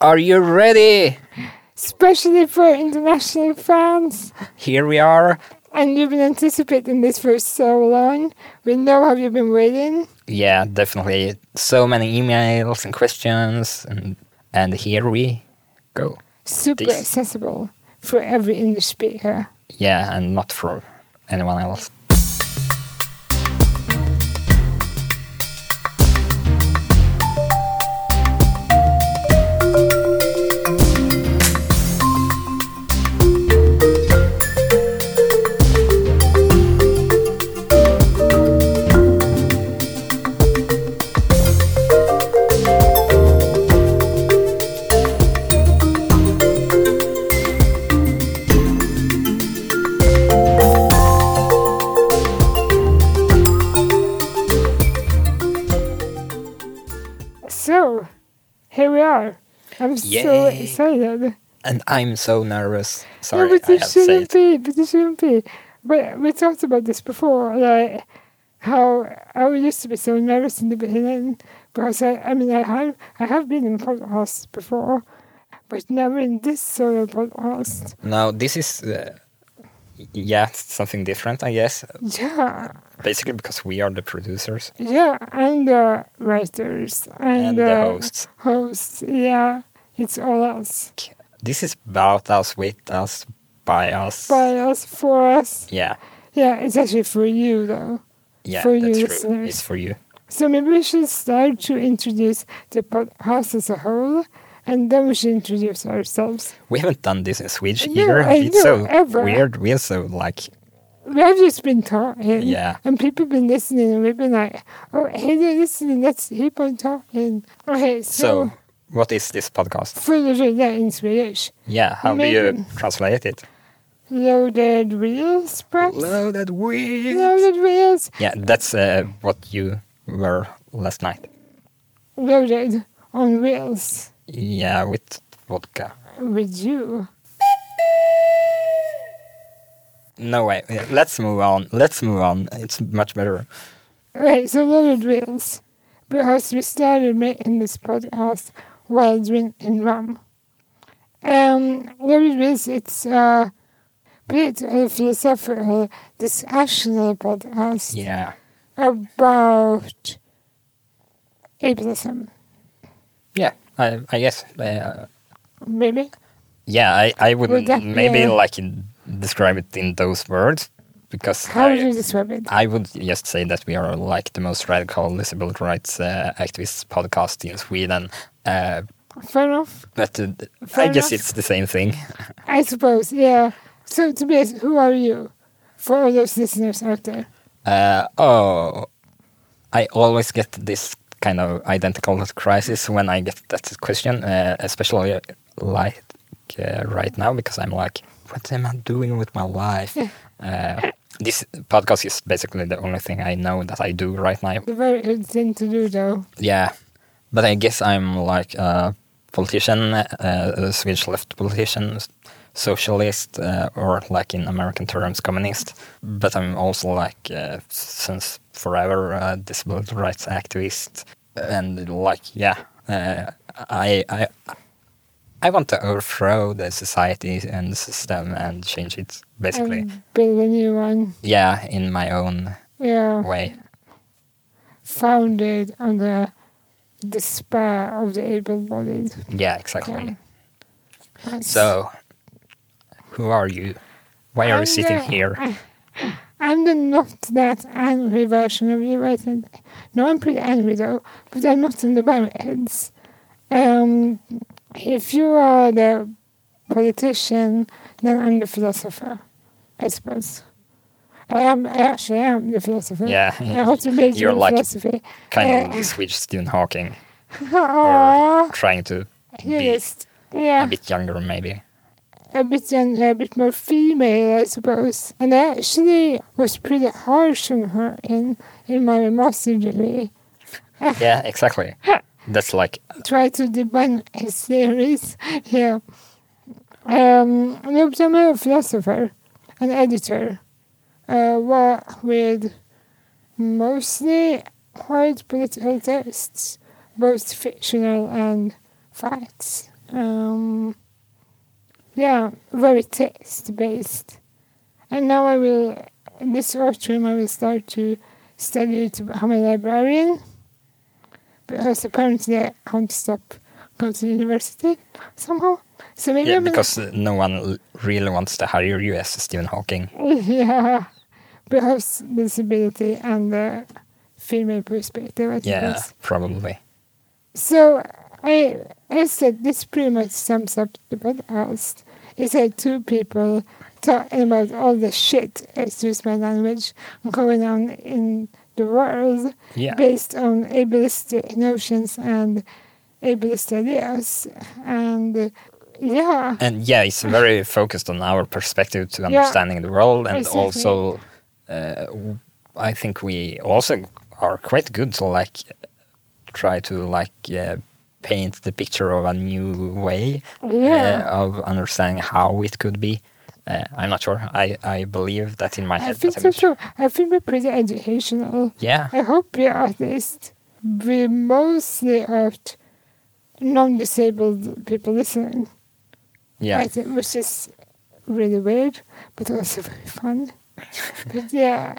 Are you ready? Especially for international fans. Here we are. And you've been anticipating this for so long. We know how you've been waiting. Yeah, definitely. So many emails and questions, and and here we go. Super This- accessible for every English speaker. Yeah, and not for anyone else. And I'm so nervous. No, Sorry, but I you have to say shouldn't it. be. But you shouldn't be. But we talked about this before, like how I used to be so nervous in the beginning because I, I mean, I have, I have been in podcasts before, but never in this sort of podcast. No, this is, uh, yeah, something different, I guess. Yeah, Basically, because we are the producers yeah, and the writers and, and the uh, hosts. Hosts, yeah, it's all us, This is about us, with us, by us. by us, for us. Yeah, Yeah, it's actually for you though. yeah, For you that's true. listeners. It's for you. So maybe we should start to introduce the podcast as a whole, and then we should introduce ourselves. We haven't done this in Swedish No, either. I it's know, so ever. weird. We're so like, We have just been talking, Yeah. and people have been listening, and we've been like, "Oh, hey, they're listening. Let's keep on talking." Okay, so, so what is this podcast? full of in Swedish, Yeah, how do you translate it? loaded reels, perhaps. Loaded wheels. Loaded reels, Yeah, that's uh, what you were last night. loaded on wheels Yeah, with vodka. with you. No way. Let's move on. Let's move on. It's much better. Right, so loaded wheels. Because we started making this podcast while drinking rum. Um, loaded wheels, it's a political philosophical discussional podcast Yeah. about ableism, Yeah, I, I guess. Uh, maybe. yeah, I, I would Would maybe like in, describe it in those words because How I, would you describe it? I would just say that we are like the most radical disability rights uh, activist podcast in Sweden. Uh, Fair enough, but uh, I Fair guess enough. it's the same thing. I suppose, yeah. So, to Tobias, who are you? For all those listeners out there. Uh, oh, I always get this kind of identical crisis when I get that question, uh, especially like uh, right now because I'm like, what am I doing with my life? uh, this podcast is basically the only thing I know that I do right now. A very good thing to do, though. Yeah, but I guess I'm like a politician, uh, a Swedish left politician, socialist, uh, or like in American terms, communist. But I'm also like uh, since forever a disability rights activist, and like yeah, uh, I I. I want to overthrow the society and the system and change it, basically. And build a new one. yeah, in my own Yeah. way. founded on the despair of the able-bodied. Yeah, exactly. Yeah. So, who are you? Why are you I'm sitting the- here? I'm the not that angry version of you right now. No, I'm pretty angry though, but I'm not in the barricades. Um, if you are the politician, then I'm the philosopher, I suppose. I am. I actually am the philosopher. Yeah, I have to make you're like philosophy. kind Uh, of Swedish Stephen Hawking, Aww, trying to be. Yeah. a bit younger, maybe. a bit younger, a bit more female, I suppose. And I actually was pretty harsh on her in, in my master degree. Yeah, exactly. That's like Try to debunk his theories. Yeah. Um, I'm a philosopher, an editor. Uh, work with mostly white political texts, both fictional and facts. um, yeah, very text based. And now I will, this autumn, I will start to study to become a librarian because apparently I can't stop going to university somehow. So maybe Yeah, I'm because no one really wants to hire you as Stephen Hawking. yeah, because disability and the female perspective. I Yeah, suppose. probably. So I I said this pretty much sums up the podcast. It's like two people talking about all the shit, excuse my language, going on in world Yeah. based on ableist notions and ableist ideas. And uh, yeah, And yeah, it's very focused on our perspective to Yeah. understanding the world, and Exactly. also, uh, I think we also are quite good to like try to like uh, paint the picture of a new way Yeah. uh, of understanding how it could be. Uh, I'm not sure. I, I believe that in my I head. think so too. I think we're pretty educational. Yeah, I hope we are at least. We mostly are non-disabled people listening. yeah. I think, which is really weird, but also very fun. but yeah,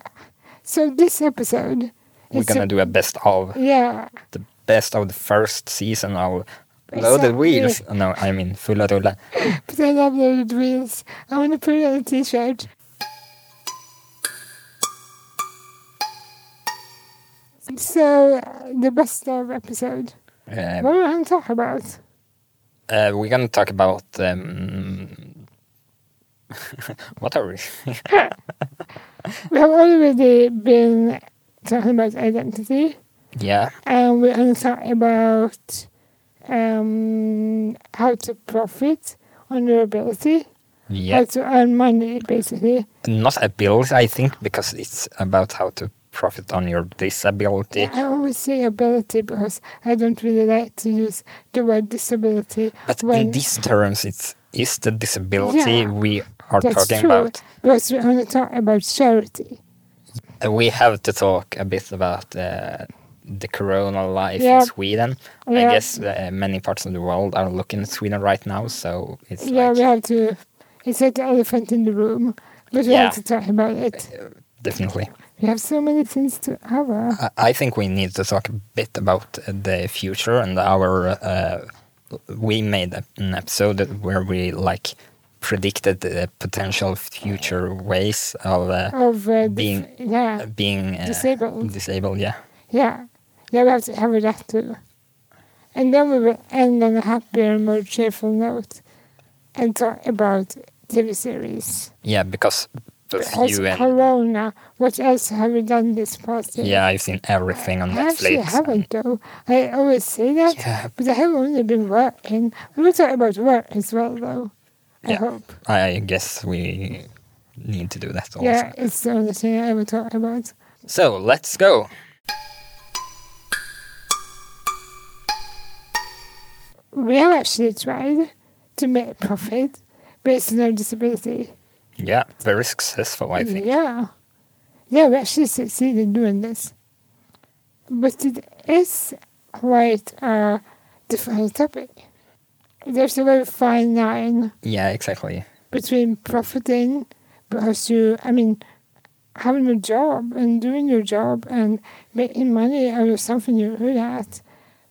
so this episode, We're gonna a- do a best of yeah, the best of the first season of Loaded. Wheels. No, I mean Fulla Rulla. but I love loaded wheels. I want to put it on a t-shirt. So uh, the best of episode. Uh, What are we going to talk about? Uh, we're gonna talk about um, what are we? We have already been talking about identity. yeah, and we're going to talk about um, how to profit on your ability, yeah, how to earn money, basically. not ability, I think, because it's about how to profit on your disability. I always say ability because I don't really like to use the word disability. But when, in these terms, it's is the disability Yeah, we are that's talking true. about. Because we're going to talk about charity. We have to talk a bit about uh, the corona life Yeah. in Sweden. I guess uh, many parts of the world are looking at Sweden right now, so it's Yeah, like we have to. It's like the elephant in the room, but we Yeah. have to talk about it. definitely. We have so many things to cover. I- I think we need to talk a bit about uh, the future and our. Uh, we made an episode where we like predicted the potential future ways of uh, Of uh, being- yeah, being uh, Disabled. Disabled, yeah. Yeah, yeah, we have to cover that too. And then we will end on a happier, more cheerful note and talk about TV series. Yeah, because Because you and Corona, what else have we done this past year? yeah, I've seen everything on I actually Netflix. haven't though. I always say that, Yeah, but I have only been working. We will talk about work as well though. I Yeah. hope. I guess we need to do that also. Yeah, it's the only thing I ever talk about. So let's go. We have actually tried to make profit based on our disability. Yeah, very successful, I think. Yeah. Yeah, we actually succeeded doing this. But it is quite a difficult topic. There's a very fine line Yeah, exactly. between profiting because you, I mean, having a job and doing your job and making money out of something you're good at.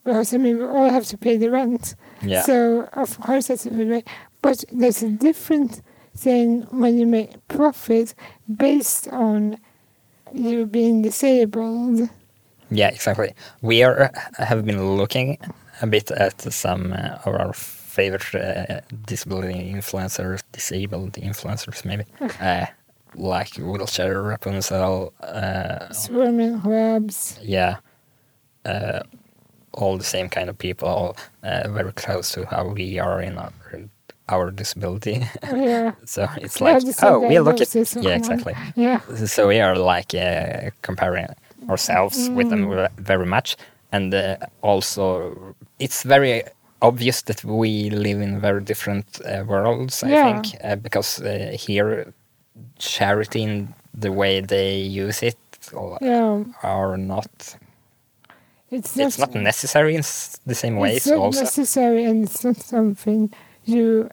Because, I mean, we all have to pay the rent. Yeah. So, of course, that's a good way. But there's a different thing when you make profit based on you being disabled. Yeah, exactly. We are have been looking a bit at some uh, of our favorite uh, disability influencers, disabled influencers, maybe, uh, like wheelchair Rapunzel. Uh, Swimming clubs. yeah, uh, all the same kind of people, uh, very close to how we are in our our disability. Yeah. so it's like, oh, we look at yeah, exactly. Yeah. So we are like uh, comparing ourselves with them Mm. very much, and uh, also it's very obvious that we live in very different uh, worlds. I Yeah. think uh, because uh, here charity in the way they use it or- Yeah. are not. It's it's not necessary in the same way. It's not also, necessary, and it's not something you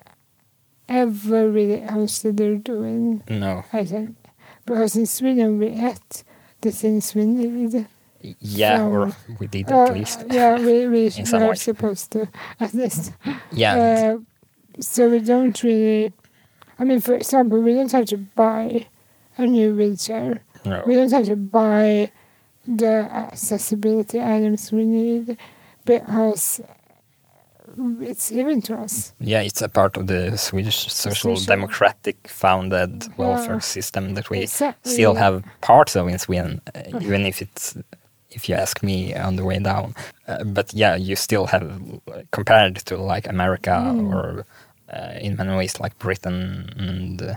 ever really consider doing. no. I think because in Sweden we ate the things we need. Yeah, or we did Uh, at least. yeah, we we were supposed to at least. Yeah, Uh, so we don't really. I mean, for example, we don't have to buy a new wheelchair. no. We don't have to buy the accessibility items we need because it's given to us. Yeah, it's a part of the Swedish social Social- democratic founded welfare Yeah. system that we Exactly. still have parts of in Sweden, uh, even if it's if you ask me on the way down. Uh, but yeah, you still have uh, compared to like America Mm. or uh, in many ways like Britain and uh,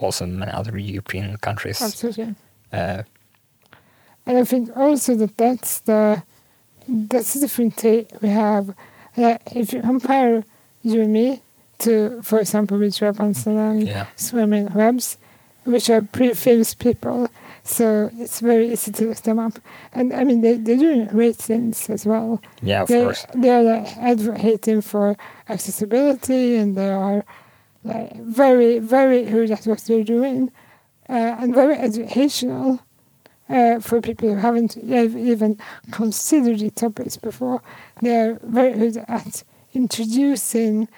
also many other European countries. Absolutely. Uh, And I think also that that's the that's the different take we have. That if you compare you and me to, for example, Richard Amsterdam and yeah, swimming clubs, which are pretty famous people, so it's very easy to look them up. And I mean, they, they're doing great things as well. yeah, of they, course. They're like advocating for accessibility and they are like very, very good at what they're doing uh, and very educational uh, for people who haven't even considered the topics before. They're very good at introducing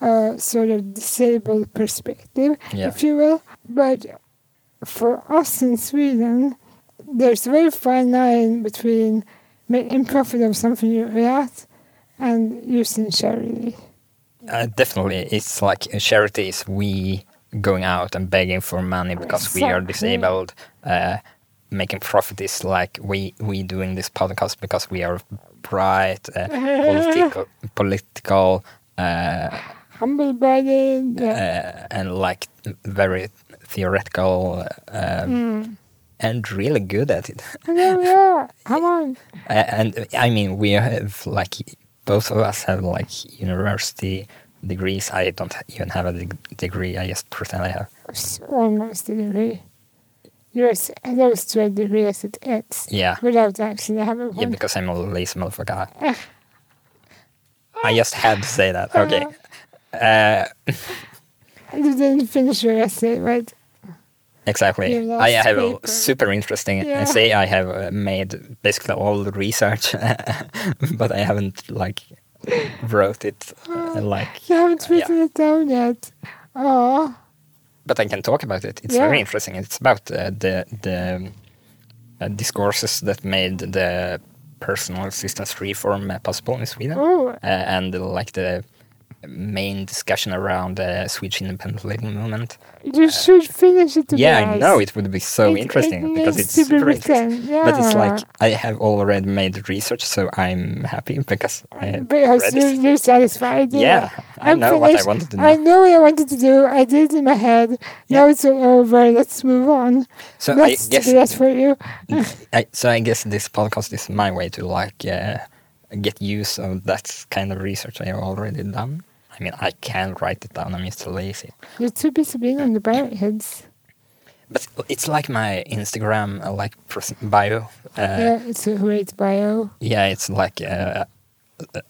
a sort of disabled perspective, Yeah. if you will. But for us in Sweden, there's a very fine line between making profit of something you're at and using charity. Uh, definitely, it's like charity is we going out and begging for money because we are disabled. Uh, making profit is like we we doing this podcast because we are bright, uh, political, political, uh, Humble body, yeah. uh, and like very theoretical, Mm. and really good at it. We are. Come on. And I mean, we have like both of us have like university degrees. I don't even have a deg- degree. I just pretend I have. Almost a degree. You're close to a degree as it is, Yeah, without actually having yeah, one. because I'm a lazy motherfucker. I just had to say that. Okay. Uh, You didn't finish your essay, right? exactly. I have a super interesting Yeah. essay. I have uh, made basically all the research, but I haven't like wrote it uh, like. You haven't Yeah. written it down yet. Oh, but I can talk about it. It's Yeah. very interesting. It's about uh, the the uh, discourses that made the personal assistance reform possible in Sweden, oh, uh, and like the main discussion around the Swedish independent living movement. you should finish it. yeah, I know it would be so It- interesting it because it's super interesting. written, But it's like. I have already made research, so I'm happy because I Because you're, you're satisfied. Yeah, I I'm know what I wanted to I know. what I wanted to do. I did it in my head. Now it's all over. Let's move on. So I Let's guess do that for you. I, so I guess this podcast is my way to like uh, get use of that kind of research I have already done. I mean, I can write it down. I'm just lazy. You're too busy being on the barricades. But it's like my Instagram uh, like bio. Uh, yeah, it's a great bio. yeah, it's like uh,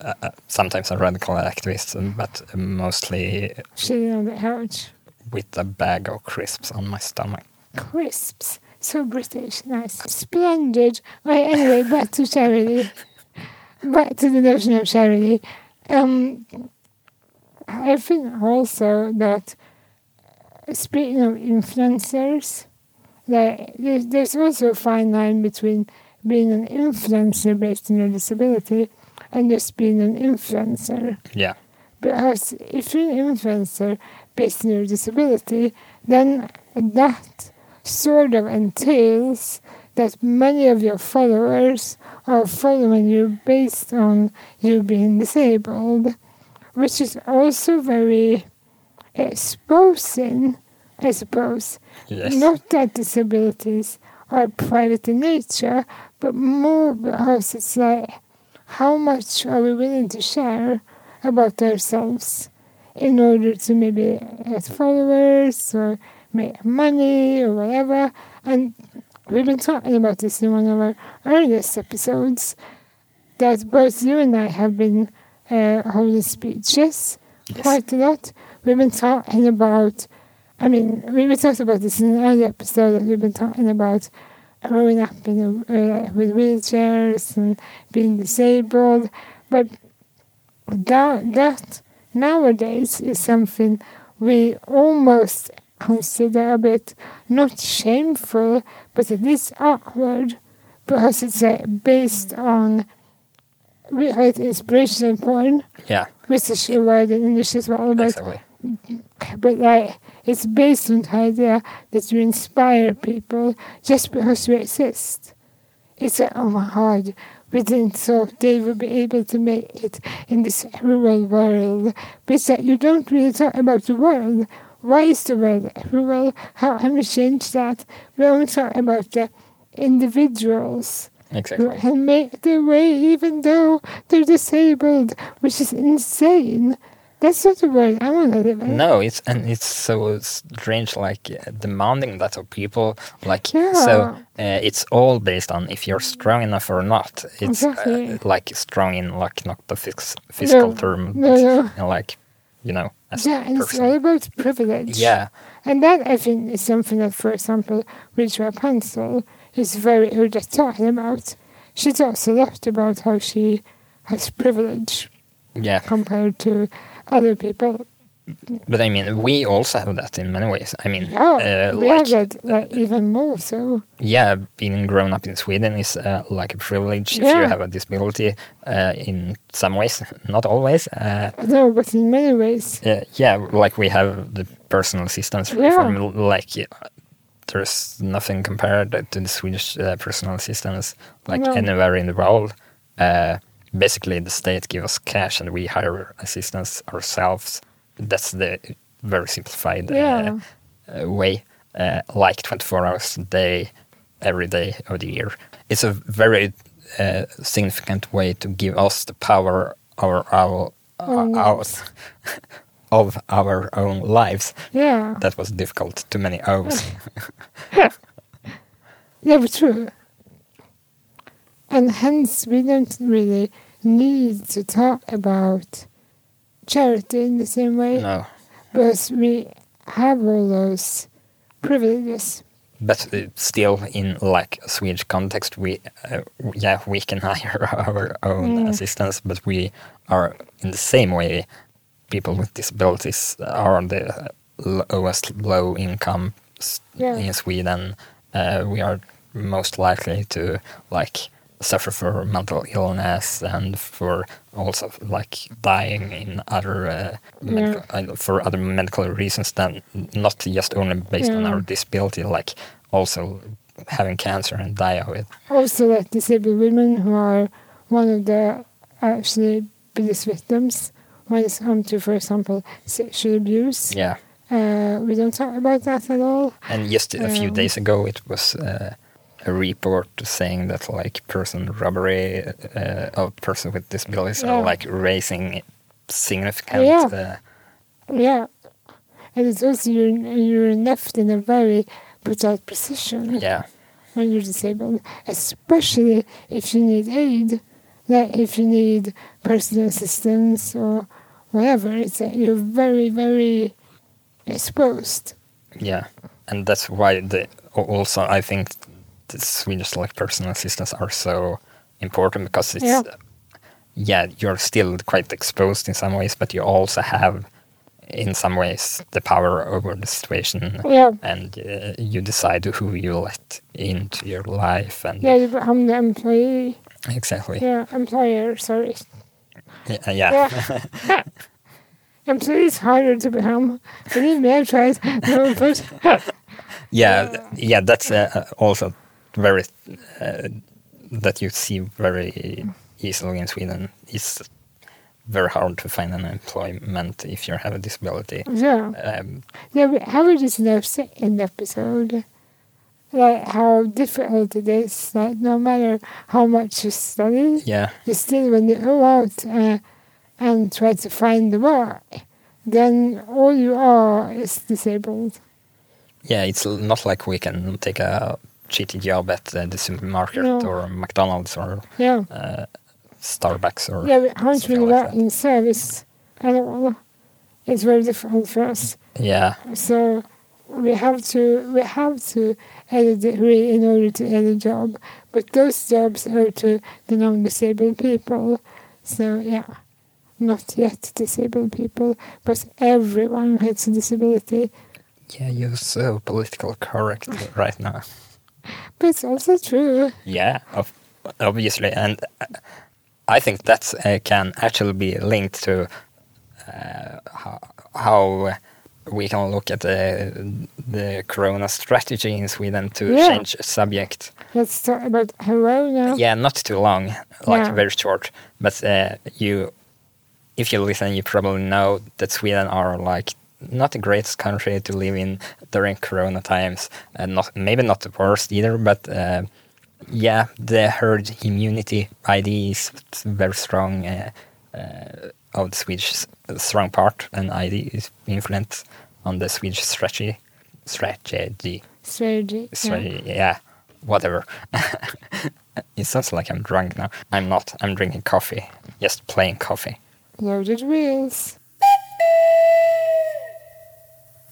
uh, uh, sometimes a radical activist, um, but mostly Sitting on the couch. with a bag of crisps on my stomach. Crisps. So British. Nice. Splendid. Right, anyway, back to charity. Back to the notion of charity. Um, I think also that speaking of influencers, like there's, there's also a fine line between being an influencer based on your disability and just being an influencer. Yeah, Because if you're an influencer based on your disability, then that sort of entails that many of your followers are following you based on you being disabled, which is also very exposing, I suppose. yes, Not that disabilities are private in nature, but more because it's like, how much are we willing to share about ourselves in order to maybe get followers or make money or whatever? And we've been talking about this in one of our earliest episodes, that both you and I have been uh, holding speeches Yes. quite a lot. We've been talking about, I mean, we we talked about this in an earlier episode, that we've been talking about growing up in a, uh, with wheelchairs and being disabled, but that, that nowadays is something we almost consider a bit not shameful, but at least awkward, because it's uh, based on we had inspirational porn, Yeah, which is a word in English well, but exactly. but like it's based on the idea that you inspire people just because you exist. It's like, oh my god, we didn't thought they would be able to make it in this rural world. But it's like you don't really talk about the world. Why is the world rural? How can we change that? We only talk about the individuals Exactly. can make their way even though they're disabled, which is insane. That's not the world I want to live in. No, it's and it's so strange, like uh, demanding that of people. Like so, Yeah. uh, it's all based on if you're strong enough or not. It's Exactly. uh, like strong in like not the phys- physical No, term, no, but no. in, like you know, Yeah, and it's person. all about privilege. Yeah, And that, I think, is something that, for example, Rachel Rapunzel is very good at talking about. She talks a lot about how she has privilege yeah. compared to other people. But I mean, we also have that in many ways. I mean, Yeah, uh, we like have that like, even more so. yeah, being grown up in Sweden is uh, like a privilege if you have a disability. Uh, in some ways, not always. Uh, No, but in many ways. Uh, yeah, like we have the personal assistance Yeah. from like uh, there's nothing compared to the Swedish uh, personal assistance like No. anywhere in the world. Uh, basically, the state gives us cash and we hire assistants ourselves. That's the very simplified Yeah. uh, uh, way, uh, like 24 hours a day, every day of the year. It's a very uh, significant way to give us the power over our, our lives. Of our own lives. Yeah. That was difficult. Too many O's. Yeah, but true. And hence, we don't really need to talk about charity in the same way no, because we have all those privileges. but uh, still, in like a Swedish context, we uh, yeah we can hire our own Mm. assistants, but we are in the same way. People with disabilities are the lowest low income Yeah. in Sweden. Uh, we are most likely to like suffer for mental illness and for also like dying in other uh, medical, uh, for other medical reasons than not just only based on our disability, like also having cancer and die of it. Also, like disabled women who are one of the actually biggest victims when it's come to, for example, sexual abuse. Yeah. Uh, we don't talk about that at all. And just a few Um, days ago, it was uh, a report saying that like person robbery uh, of person with disabilities Yeah. are like raising significant. Yeah. Uh, Yeah. And it's also you're, you're left in a very brutal position. yeah, when you're disabled, especially if you need aid, like if you need personal assistance or whatever. It's that you're very, very exposed. yeah, and that's why the also I think the Swedish like personal assistants are so important because it's Yeah. yeah you're still quite exposed in some ways, but you also have in some ways the power over the situation Yeah, and uh, you decide who you let into your life and yeah. you become the employee. Exactly Yeah, employer. Sorry. yeah, yeah. Yeah. Employee is harder to become. Believe me, I've tried. No, but yeah yeah that's uh, also very uh, that you see very easily in sweden it's very hard to find an employment if you have a disability yeah, um, yeah. We have this in second episode. Like how difficult it is. Like no matter how much you study, yeah you still when you go out uh, and try to find the work, then all you are is disabled. yeah it's not like we can take a shitty job at uh, the supermarket No. or McDonald's or Yeah. uh, Starbucks or Yeah, we aren't really like in service at all. It's very difficult for us. Yeah, So we have to we have to add a degree in order to get a job. But those jobs are to the non disabled people. So yeah. Not yet disabled people, but everyone has a disability. yeah, you're so political correct right now. But it's also true. Yeah, of, obviously, and uh, I think that uh, can actually be linked to uh, how, how we can look at the the Corona strategy in Sweden to Yeah. change subject. Let's talk about Corona. Yeah, not too long, like Yeah. very short. But uh, you, if you listen, you probably know that Sweden are like not the greatest country to live in during Corona times, and not maybe not the worst either. But uh, yeah, the herd immunity idea is very strong uh, uh, of the Swedish strong part, and ID is influence on the Swedish strategy. Strategy Strategy. so yeah. yeah, whatever. it sounds like I'm drunk now. I'm not. I'm drinking coffee. Just plain coffee. Loaded wheels.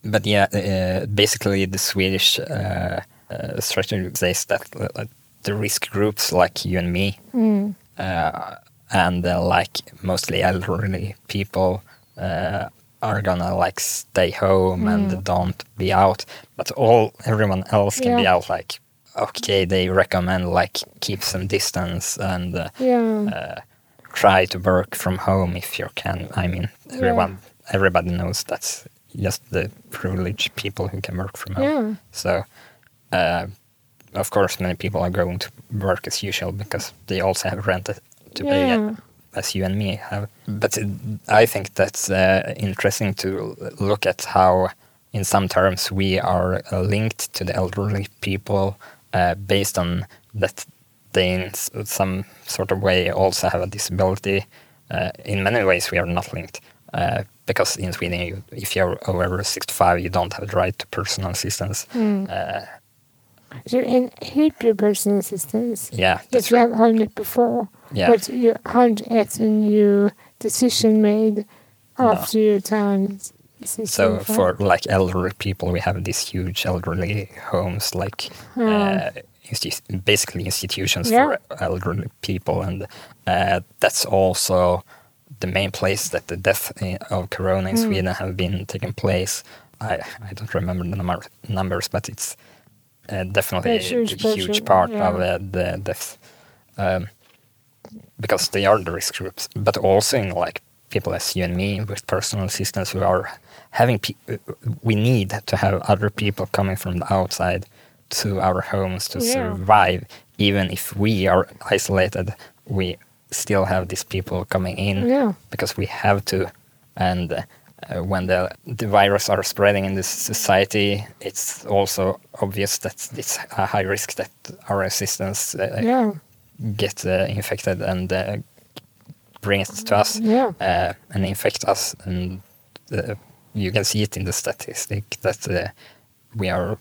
But yeah, uh, basically the Swedish uh, uh, strategy says that uh, the risk groups like you and me, Mm. And uh, like mostly elderly people, uh, are gonna like stay home and don't be out. But all everyone else can be out. Like okay, they recommend like keep some distance and uh, Yeah. uh, try to work from home if you can. I mean, everyone, everybody knows that's just the privileged people who can work from home. Yeah. So, uh, of course, many people are going to work as usual because they also have rent to pay, Yeah. as you and me have. But it, I think that's uh, interesting to look at how, in some terms, we are uh, linked to the elderly people uh, based on that they, in some sort of way, also have a disability. Uh, in many ways, we are not linked. Uh, because in Sweden, you, if you're over 65, you don't have the right to personal assistance. Mm. Uh, So in your personal assistance. yeah, If you right. have had it before, Yeah. but you aren't at a new decision made No. after your time. So for like elderly people, we have these huge elderly homes, like Hmm. uh, insti- basically institutions Yeah. for elderly people, and uh, that's also the main place that the death of corona in Hmm. Sweden have been taking place. I I don't remember the number, numbers, but it's uh, definitely A huge huge part yeah. of uh, the deaths. Um, because they are the risk groups, but also in like people as you and me with personal assistance who are having. Pe- we need to have other people coming from the outside to our homes to Yeah. survive, even if we are isolated. We still have these people coming in Yeah. because we have to. And uh, when the the virus are spreading in this society, it's also obvious that it's a high risk that our assistants uh, Yeah. Get uh, infected and uh, bring it to us Yeah. uh, and infect us. And uh, you can see it in the statistic that uh, we are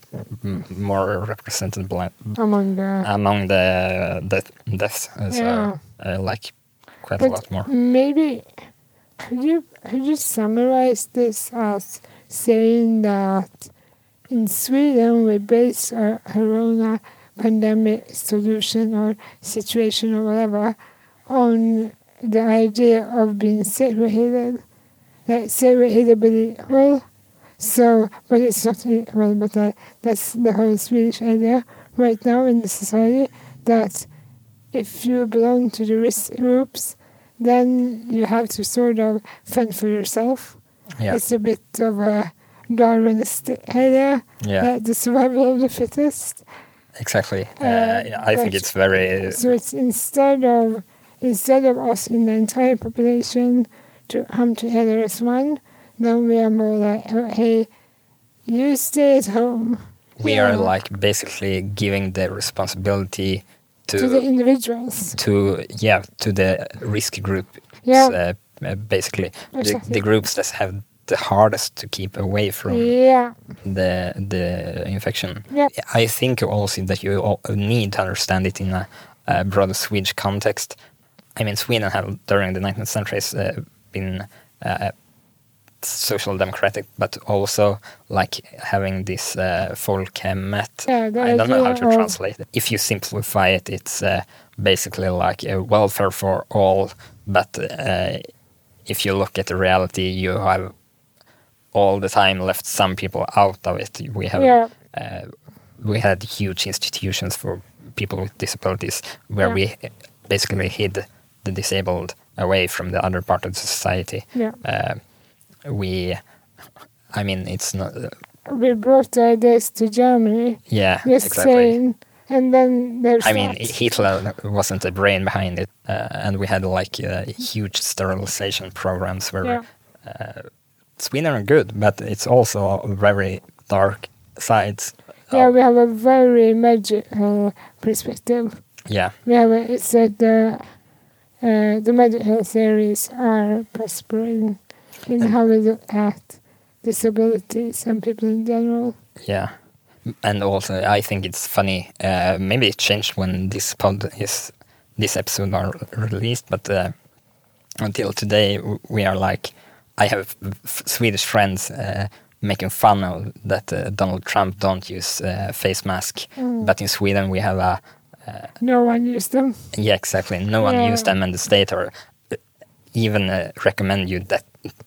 more represented Among the among the death, deaths. So, Yeah. like quite a lot more. maybe could you could you summarize this as saying that in Sweden we base our corona pandemic solution or situation or whatever on the idea of being segregated, like segregated but equal. So, but it's not equal, but uh, that's the whole Swedish idea right now in the society that if you belong to the risk groups, then you have to sort of fend for yourself. Yeah, It's a bit of a Darwinistic idea, yeah, uh, the survival of the fittest. Exactly. Uh, uh, I think it's very So it's instead of instead of us in the entire population to come together as one, then we are more like, oh, hey, you stay at home. we Yeah. are like basically giving the responsibility to to the individuals. to yeah to the risk group Yeah. uh, uh, basically the, the groups that have the hardest to keep away from Yeah. the the infection. I think also that you need to understand it in a, a broader Swedish context. I mean, Sweden have during the 19th century uh, been uh, social democratic, but also like having this uh, folkhemmet. Yeah, I don't know how to of- translate it. If you simplify it, it's uh, basically like a welfare for all. But uh, if you look at the reality, you have all the time left some people out of it. We have Yeah. uh, we had huge institutions for people with disabilities where Yeah. we basically hid the disabled away from the other part of the society. Yeah. Uh, we, I mean, it's not. Uh, We brought the ideas to Germany. yeah, Just exactly. saying. And then there's I mean, that. Hitler wasn't the brain behind it, uh, and we had like uh, huge sterilization programs where Yeah. Uh, Sweden are good, but it's also very dark sides. Yeah, we have a very magical perspective. yeah, We have a, it's that the uh, the medical theories are prospering in how we look at disabilities and people in general. Yeah, and also I think it's funny. Uh, maybe it changed when this pod is this episode are released, but uh, until today we are like I have Swedish friends uh, making fun of that uh, Donald Trump don't use uh, face mask, Mm. but in Sweden we have a No one used them. yeah exactly no one Yeah. use them, and the state or even uh, recommend you that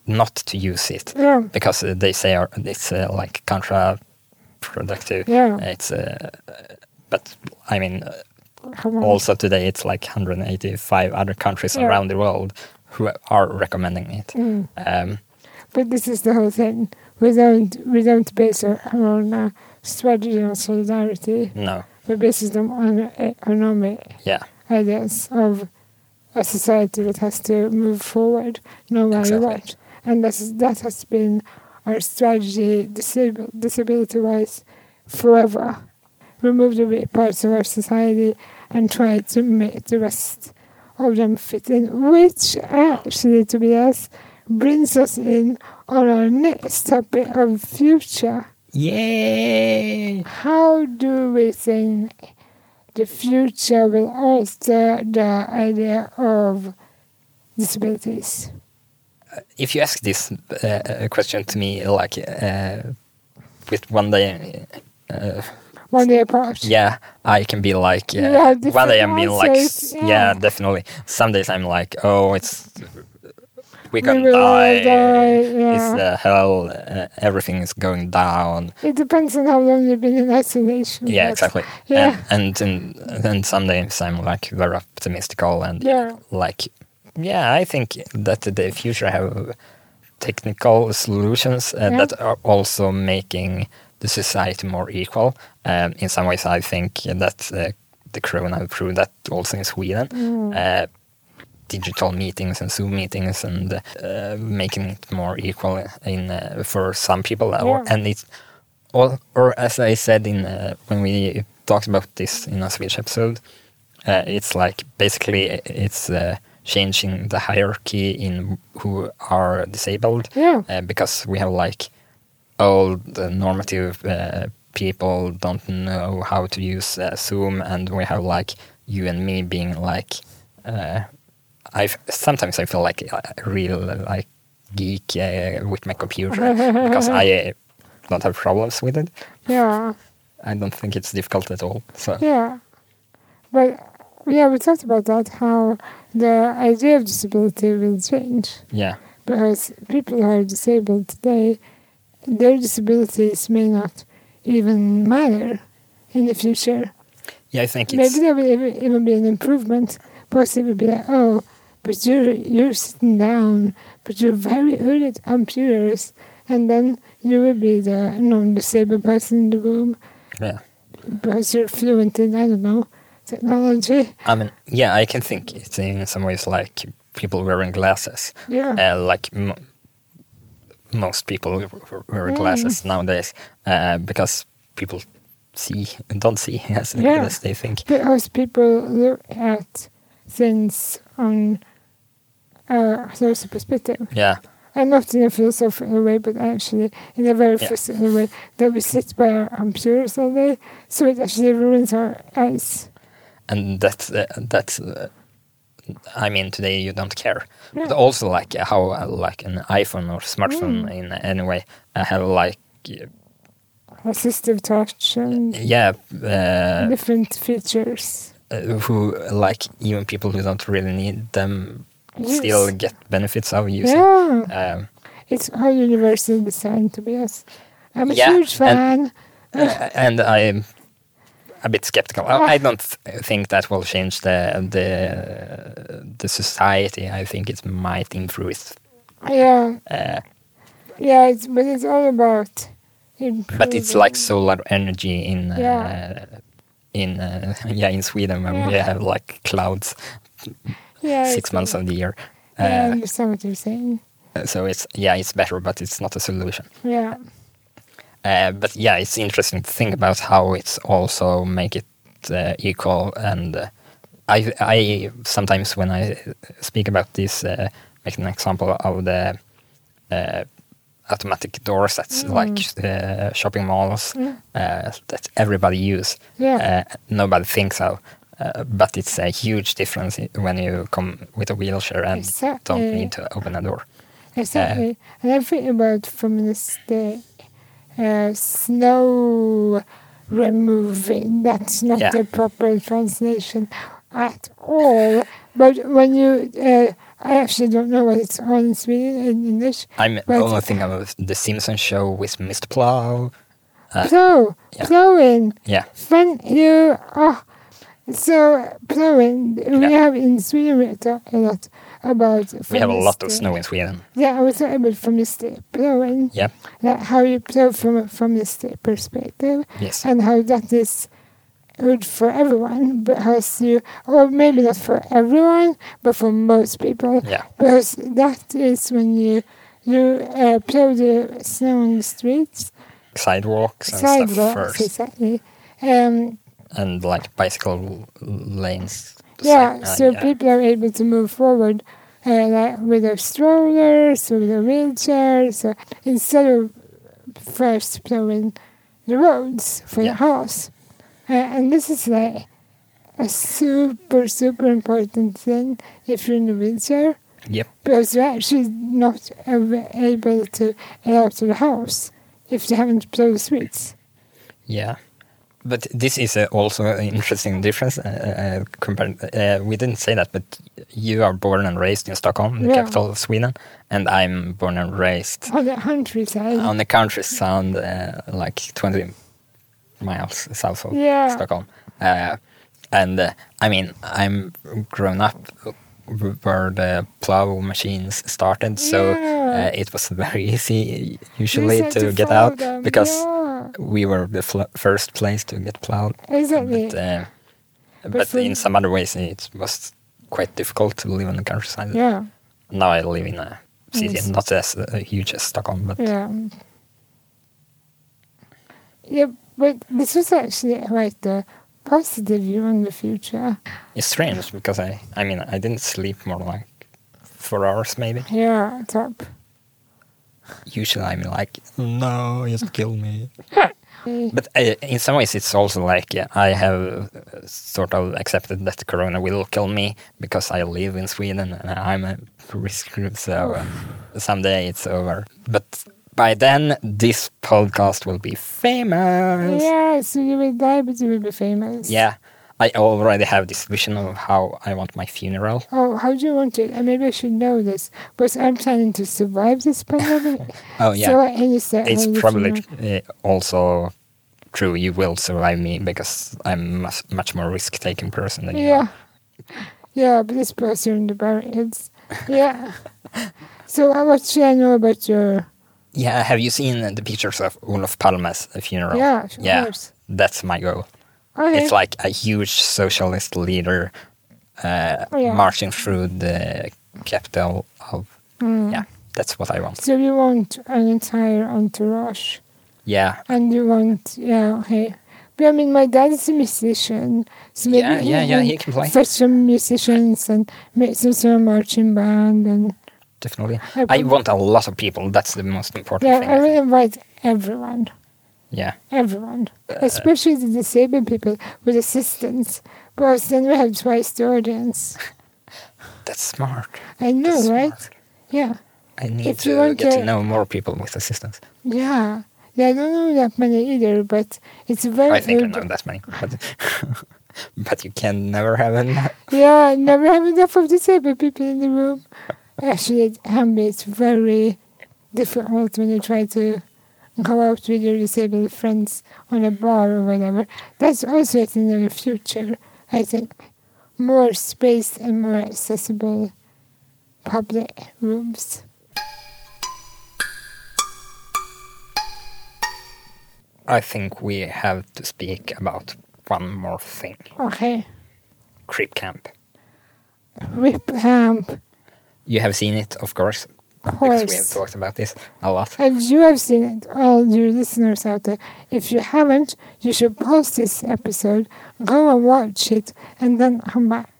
not to use it Yeah. because uh, they say are, it's uh, like counterproductive. Yeah. It's uh, but I mean uh, also today it's like 185 other countries Yeah. around the world who are recommending it. Mm. Um, But this is the whole thing. We don't we don't base our own uh, strategy on solidarity. no, We base them on economic yeah, ideas of a society that has to move forward no matter Exactly. what. And that's, that has been our strategy disab- disability wise forever. Remove the weak parts of our society and try to make the rest of them fit in, which actually, to be honest, brings us in on our next topic of future. yay! How do we think the future will alter the idea of disabilities? If you ask this uh, question to me, like uh, with one day. Uh, One day apart. Yeah, I can be like, Yeah, one day I'm being like, yeah. yeah. definitely. Some days I'm like, oh, it's we can die. die, It's yeah. uh, hell. Uh, everything is going down. It depends on how long you've been in isolation. Yeah, exactly. Yeah. And and some days I'm like very optimistical and Yeah. like, yeah, I think that the future have technical solutions uh, Yeah. that are also making the society more equal. Um, in some ways, I think that uh, the corona proved that also in Sweden. Mm. Uh, digital meetings and Zoom meetings and uh, making it more equal in uh, for some people, or, and it's or, or as I said in uh, when we talked about this in a Swedish episode, uh, it's like basically it's uh, changing the hierarchy in who are disabled Yeah. uh, because we have like old uh, normative uh, people don't know how to use uh, Zoom, and we have like you and me being like, uh, I sometimes I feel like a real like geek uh, with my computer because I uh, don't have problems with it. Yeah. I don't think it's difficult at all. So Yeah. But yeah, we talked about that how the idea of disability will change yeah, because people who are disabled today, their disabilities may not even matter in the future. yeah, I think it's Maybe there will even, even be an improvement will be like, oh, but you're you're sitting down, but you're very good at computers, and then you will be the non-disabled person in the room yeah. because you're fluent in I don't know technology. I mean, yeah, I can think it's in some ways like people wearing glasses. Yeah, uh, like m- most people wear Mm. glasses nowadays uh, because people see and don't see as Yeah. as they think. because people look at things on a social perspective. Yeah, and not in a philosophical way, but actually in a very Yeah. physical way, that we sit by our computers all day, so it actually ruins our eyes. and that's uh, that's uh, I mean today you don't care Yeah. but also like how uh, like an iPhone or smartphone Mm. in any way uh, have like Assistive touch and yeah uh, different features. uh, who like even people who don't really need them Yes. still get benefits of using Yeah, um, it's how universal design to be honest. I'm a Yeah, huge fan. uh, and I'm a bit skeptical. I, I don't think that will change the the the society. I think it might improve. Yeah, Uh, yeah, it's, but it's all about improving. but it's like solar energy in uh, in uh, yeah in Sweden where we have like clouds yeah, six months of the year. I Uh, understand what you're saying. so it's yeah it's better, but it's not a solution. Yeah, Uh, but yeah, it's interesting to think about how it's also make it uh, equal. And uh, I, I sometimes when I speak about this, uh, make an example of the uh, automatic doors that's like uh, shopping malls Mm. uh, that everybody use. Yeah. Uh, nobody thinks of. Uh, but it's a huge difference when you come with a wheelchair and Exactly. don't need to open a door. exactly. and I think about from this uh, uh, snow removing. That's not Yeah. the proper translation at all. But when you, uh, I actually don't know what it's on in Sweden in English. I'm only thinking of the Simpsons show with Mr. Plow. Uh, Plow, yeah. plowing. Yeah, When you oh, so plowing, yeah. we have in Sweden we talk a lot about. we have a lot of snow in Sweden. Yeah, I was talking about feminist plowing. Yeah, Like how you plow from a feminist perspective, yes, and how that is good for everyone because you, or maybe not for everyone, but for most people. yeah, Because that is when you you uh, plow the snow on the streets, sidewalks and stuff sidewalks, first, exactly. Um, and like bicycle lanes. The Yeah, side- uh, so yeah. people are able to move forward uh, like with their strollers, with their wheelchairs, so instead of first plowing the roads for Yeah. your house. Uh, and this is like a super, super important thing if you're in a wheelchair, Yep. because you're actually not able to get out of the house if you haven't plowed the streets. Yeah. But this is uh, also an interesting difference uh, uh, compared. Uh, we didn't say that, but you are born and raised in Stockholm, the Yeah. capital of Sweden, and I'm born and raised On the countryside. on the countryside, uh, like 20 miles south of Yeah. Stockholm. Uh, and uh, I mean, I'm grown up where the plow machines started, so Yeah. uh, it was very easy usually just to get out them, because yeah. we were the first place to get plowed. Exactly. But, uh, but for- in some other ways, it was quite difficult to live in the countryside. yeah. Now I live in a city, Yes. not as uh, huge as Stockholm, but Yeah. Yeah, but this was actually quite a positive view on the future. it's strange because I, I mean, I didn't sleep more like four hours maybe. Yeah, top. Usually I'm like, no, just kill me. But uh, in some ways, it's also like yeah, I have uh, sort of accepted that Corona will kill me because I live in Sweden and I'm a risk group. So uh, someday it's over. But by then, this podcast will be famous. Yeah, so you will die, but you will be famous. Yeah, I already have this vision of how I want my funeral. Oh, how do you want it? And maybe I should know this, but I'm planning to survive this pandemic. Oh yeah, So it's probably uh, also true. You will survive me because I'm much, much more risk-taking person than you. Yeah. Yeah, but this person in the barricades. Yeah. so uh, what should I know about your... Yeah, have you seen the pictures of Olof Palme's funeral? Yeah, of yeah, course. that's my goal. Okay. It's like a huge socialist leader uh, yeah. marching through the capital of. Mm. Yeah, that's what I want. So you want an entire entourage, Yeah, and you want yeah okay. But I mean, my dad is a musician, so maybe yeah, yeah, yeah. He can play. some musicians and make some sort of marching band and definitely. I I want a lot of people. That's the most important Yeah, thing. I will invite everyone. Yeah. Everyone. Uh, Especially the disabled people with assistance. Because then we have twice the audience. That's smart. I know, That's right? smart. Yeah. I need If to get to know more people with assistance. Yeah. Yeah, I don't know that many either, but it's very I think I know that many, but but you can never have enough. Yeah, never have enough of disabled people in the room. Actually, at it's very difficult when you try to go out with your disabled friends on a bar or whatever. That's also a thing in the future, I think. More space and more accessible public rooms. I think we have to speak about one more thing. Okay. Crip Camp. Rip Camp. You have seen it, of course, of because we have talked about this a lot. And you have seen it, all your listeners out there. If you haven't, you should pause this episode, go and watch it, and then come back.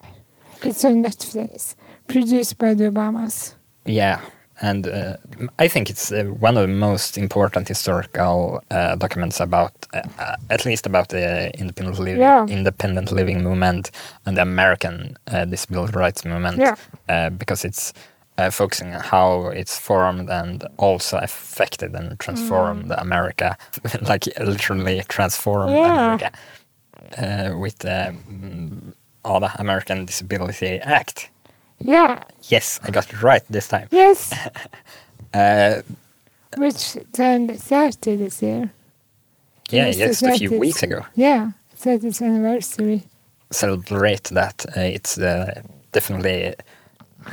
It's on Netflix, produced by the Obamas. Yeah, and uh, I think it's uh, one of the most important historical uh, documents about, uh, uh, at least about the independent living, Yeah. independent living movement and the American uh, disability rights movement, Yeah. uh, because it's uh, focusing on how it's formed and also affected and transformed America, like literally transformed Yeah. America uh, with the um, all the American Disability Act. Yeah, Yes, I got it right this time. yes, Uh, which turned 30 this year. yeah, Yes, just a few weeks ago. Yeah, 30th anniversary. Celebrate that. Uh, it's uh, definitely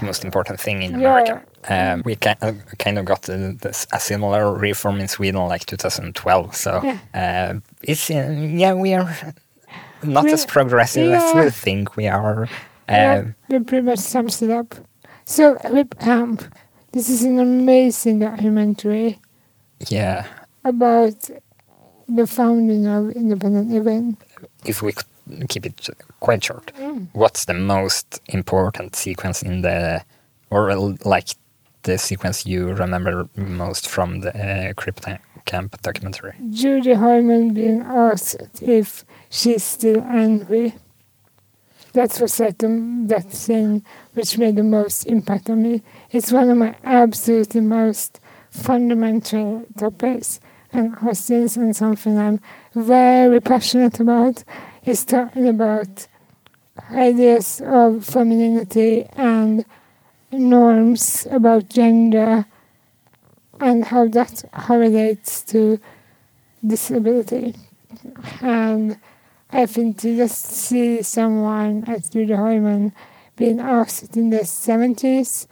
most important thing in Yeah. America. Um, we kind of, kind of got uh, this, a similar reform in Sweden like 2012. So Yeah. uh, it's uh, yeah, we are not We- as progressive as we think we are. Yeah, Um, that pretty much sums it up. So, Hamp, this is an amazing documentary yeah, about the founding of independent living. if we could keep it quite short, Mm. what's the most important sequence in the, or uh, like the sequence you remember most from the uh, Camp documentary? Judy Heumann being asked if she's still angry. That was like the, that thing which made the most impact on me. It's one of my absolutely most fundamental topics and questions and something I'm very passionate about is talking about ideas of femininity and norms about gender and how that correlates to disability. And I think to just see someone as Judy Heumann being asked in the 70s,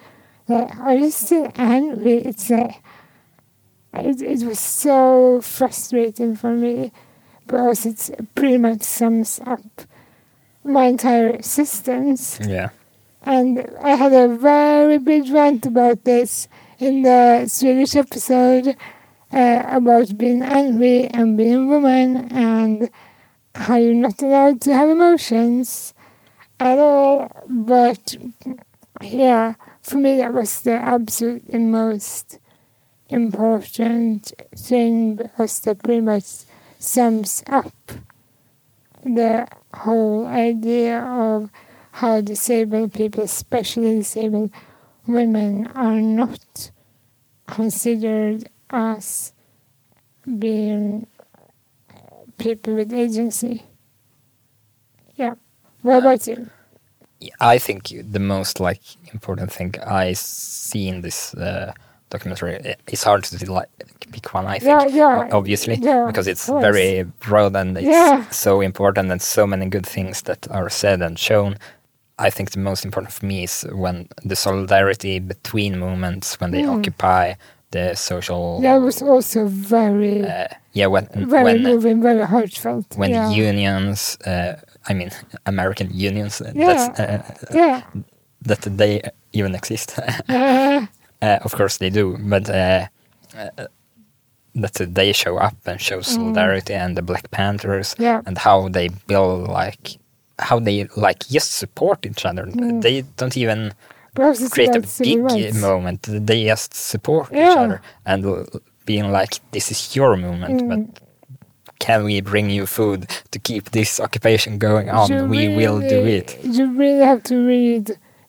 like, are you still angry? It's like, it, it was so frustrating for me because it pretty much sums up my entire existence. Yeah. And I had a very big rant about this in the Swedish episode uh, about being angry and being a woman and how you're not allowed to have emotions at all. But yeah, for me, that was the absolute most important thing because that pretty much sums up the whole idea of how disabled people, especially disabled women, are not considered as being people with agency. Yeah. What about you? I think the most like important thing I see in this uh, documentary it's hard to like pick one. I think Yeah, yeah, obviously yeah, because it's very broad and it's so important and so many good things that are said and shown. I think the most important for me is when the solidarity between movements when they Mm. occupy the social. That was also very, uh, yeah, when very when moving, very heartfelt. when unions, uh, I mean American unions, Yeah. that's, uh, yeah. that they even exist. Uh, of course they do, but uh, uh, that they show up and show solidarity and the Black Panthers Mm. Yeah. and how they build like how they like just support each other. Mm. They don't even create a big rights. moment. They just support each other and l- being like, "This is your moment, Mm. but can we bring you food to keep this occupation going on? You we will do it." You really have to read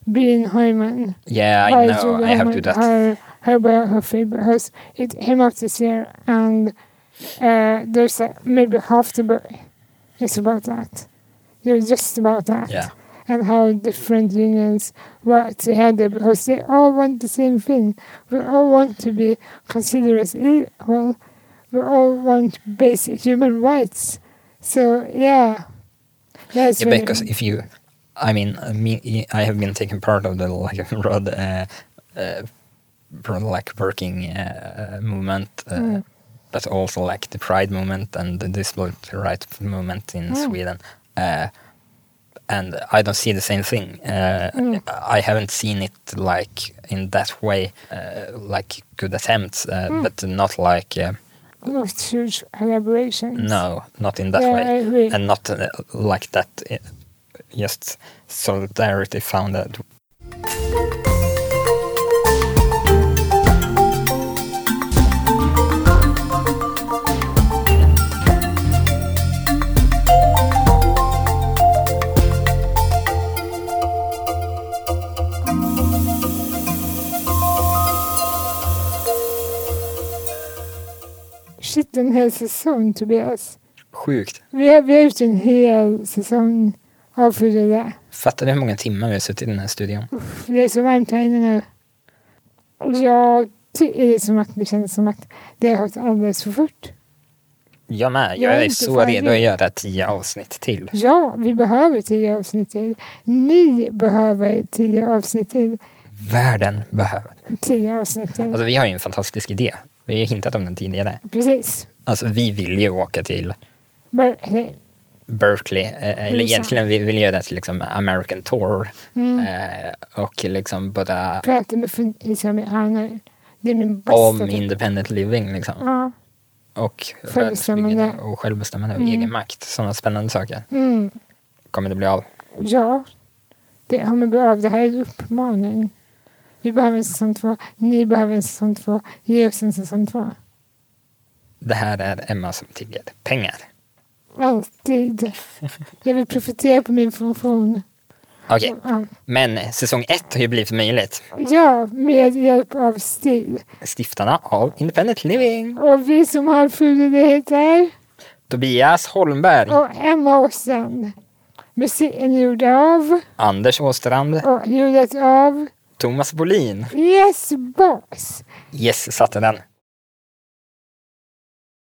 Being Heumann. Yeah, I know. I have to do that. Her, her biography because it came out this year and uh, there's a, maybe half the book is about that. You're just about that. Yeah. And how different unions work together because they all want the same thing. We all want to be considered as equal. We all want basic human rights. So yeah. That's Yeah, really- because if you, I mean, me, I have been taking part of the like road, uh, uh, like working uh, movement, uh, Mm. but also like the Pride movement and the disability rights movement in Mm. Sweden. Uh, and I don't see the same thing. Uh, Mm. I haven't seen it like in that way, uh, like good attempts, uh, Mm. but not like uh, not huge collaborations. no, not in that yeah, way and not uh, like that just solidarity founded Shit, en hel säsong Tobias. sjukt Vi har, vi har gjort en hel säsong av Fyra där. fattar du hur många timmar vi har suttit i den här studion Det är så varmt här inne nu. Jag tycker det är som att det känns som att det har gått alldeles för fort. jag med Jag jag är är så färdig. redo att göra tio avsnitt till Ja, vi behöver tio avsnitt till. Ni behöver tio avsnitt till. världen behöver Tio avsnitt till. alltså vi har ju en fantastisk idé vi har ju hintat om den tidigare Precis. alltså vi vill ju åka till Berkeley. Berkeley, eh, eller USA. egentligen vi vill göra till liksom American Tour Mm. eh, och liksom bara Prata med fundisamer. Det är min bästa om tips. independent living liksom Ja. och Självbestämmande. och självbestämmande och Mm. egen makt, sådana spännande saker Mm. kommer det bli av. Ja, det kommer bli av. Det här är en uppmaning. Vi behöver en säsong två. Ni behöver en säsong två. Ge oss en säsong två. Det här är Emma som tigger pengar. Alltid. Jag vill profitera på min funktion. Okej, Ja. men säsong ett har ju blivit möjligt. Ja, med hjälp av STIL. Stiftarna av Independent Living. Och vi som har det heter Tobias Holmberg, och Emma Åstrand. Musiken är gjord av Anders Åstrand, och ljudet av Thomas Bolin. Yes Boss. Yes, satte den.